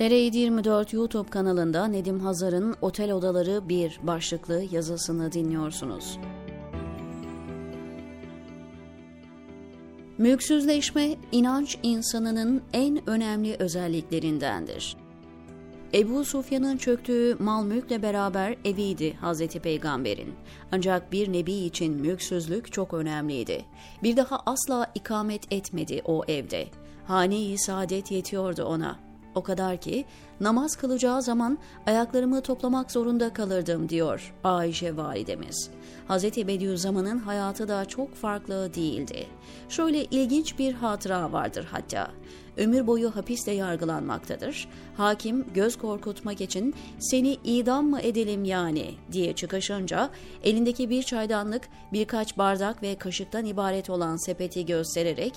TR724 YouTube kanalında Nedim Hazar'ın Otel Odaları 1 başlıklı yazısını dinliyorsunuz. Mülksüzleşme, inanç insanının en önemli özelliklerindendir. Ebu Sufyan'ın çöktüğü mal mülkle beraber eviydi Hazreti Peygamber'in. Ancak bir nebi için mülksüzlük çok önemliydi. Bir daha asla ikamet etmedi o evde. Hane-i saadet yetiyordu ona. O kadar ki namaz kılacağı zaman ayaklarımı toplamak zorunda kalırdım diyor Ayşe validemiz. Hz. Bediüzzaman'ın hayatı da çok farklı değildi. Şöyle ilginç bir hatıra vardır hatta. Ömür boyu hapiste yargılanmaktadır. Hakim göz korkutmak için seni idam mı edelim yani diye çıkışınca elindeki bir çaydanlık birkaç bardak ve kaşıktan ibaret olan sepeti göstererek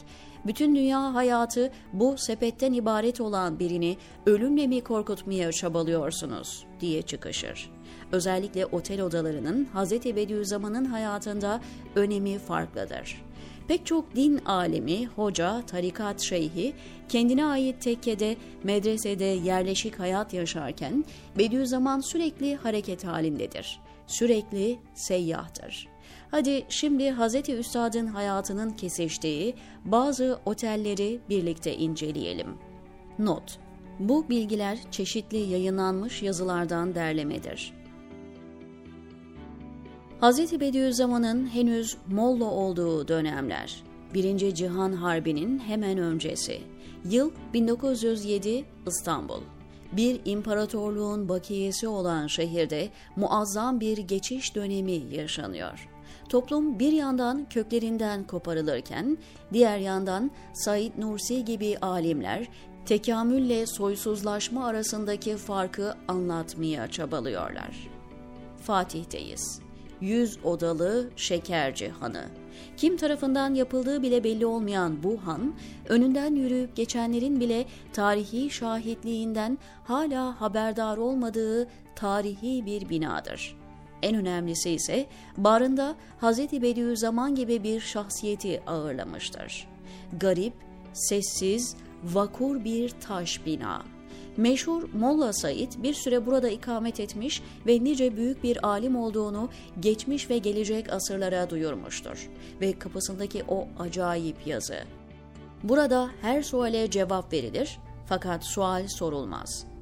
bütün dünya hayatı bu sepetten ibaret olan birini ölümle mi korkutmaya çabalıyorsunuz diye çıkışır. Özellikle otel odalarının Hz. Bediüzzaman'ın hayatında önemi farklıdır. Pek çok din alemi, hoca, tarikat şeyhi kendine ait tekkede, medresede yerleşik hayat yaşarken Bediüzzaman sürekli hareket halindedir. Sürekli seyyahtır. Hadi şimdi Hz. Üstad'ın hayatının kesiştiği bazı otelleri birlikte inceleyelim. Not Bu bilgiler çeşitli yayınlanmış yazılardan derlemedir. Hz. Bediüzzaman'ın henüz Molla olduğu dönemler, Birinci Cihan Harbi'nin hemen öncesi, yıl 1907 İstanbul. Bir imparatorluğun bakiyesi olan şehirde muazzam bir geçiş dönemi yaşanıyor. Toplum bir yandan köklerinden koparılırken, diğer yandan Said Nursi gibi alimler tekamülle soysuzlaşma arasındaki farkı anlatmaya çabalıyorlar. Fatih'teyiz. Yüz odalı Şekerci Hanı. Kim tarafından yapıldığı bile belli olmayan bu han, önünden yürüyüp geçenlerin bile tarihi şahitliğinden hala haberdar olmadığı tarihi bir binadır. En önemlisi ise barında Hz. Bediüzzaman gibi bir şahsiyeti ağırlamıştır. Garip, sessiz, vakur bir taş bina. Meşhur Molla Said bir süre burada ikamet etmiş ve nice büyük bir alim olduğunu geçmiş ve gelecek asırlara duyurmuştur. Ve kapısındaki o acayip yazı. Burada her suale cevap verilir fakat sual sorulmaz.''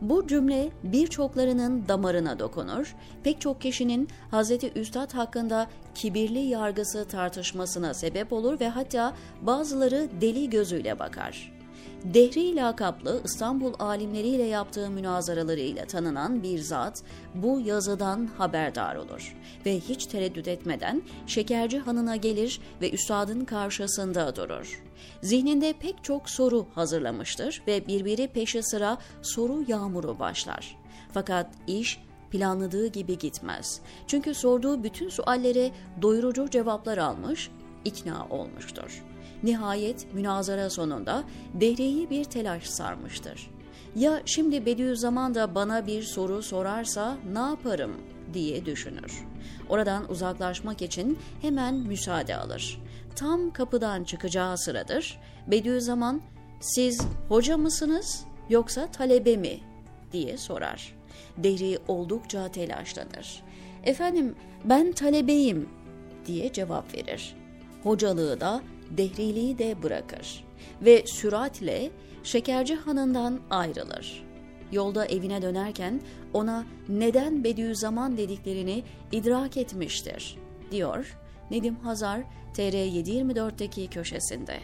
Bu cümle birçoklarının damarına dokunur, pek çok kişinin Hz. Üstad hakkında kibirli yargısı tartışmasına sebep olur ve hatta bazıları deli gözüyle bakar. Dehri lakaplı İstanbul alimleriyle yaptığı münazaralarıyla tanınan bir zat bu yazıdan haberdar olur ve hiç tereddüt etmeden Şekerci Hanı'na gelir ve üstadın karşısında durur. Zihninde pek çok soru hazırlamıştır ve birbiri peşi sıra soru yağmuru başlar. Fakat iş planladığı gibi gitmez. Çünkü sorduğu bütün suallere doyurucu cevaplar almış, ikna olmuştur. Nihayet münazara sonunda Dehre'yi bir telaş sarmıştır. Ya şimdi Bediüzzaman da bana bir soru sorarsa ne yaparım diye düşünür. Oradan uzaklaşmak için hemen müsaade alır. Tam kapıdan çıkacağı sıradır. Bediüzzaman siz hoca mısınız yoksa talebe mi diye sorar. Dehri oldukça telaşlanır. Efendim ben talebeyim diye cevap verir. Hocalığı da dehriliği de bırakır ve süratle Şekerci Hanı'ndan ayrılır. Yolda evine dönerken ona neden Bediüzzaman dediklerini idrak etmiştir, diyor Nedim Hazar TR724'deki köşesinde.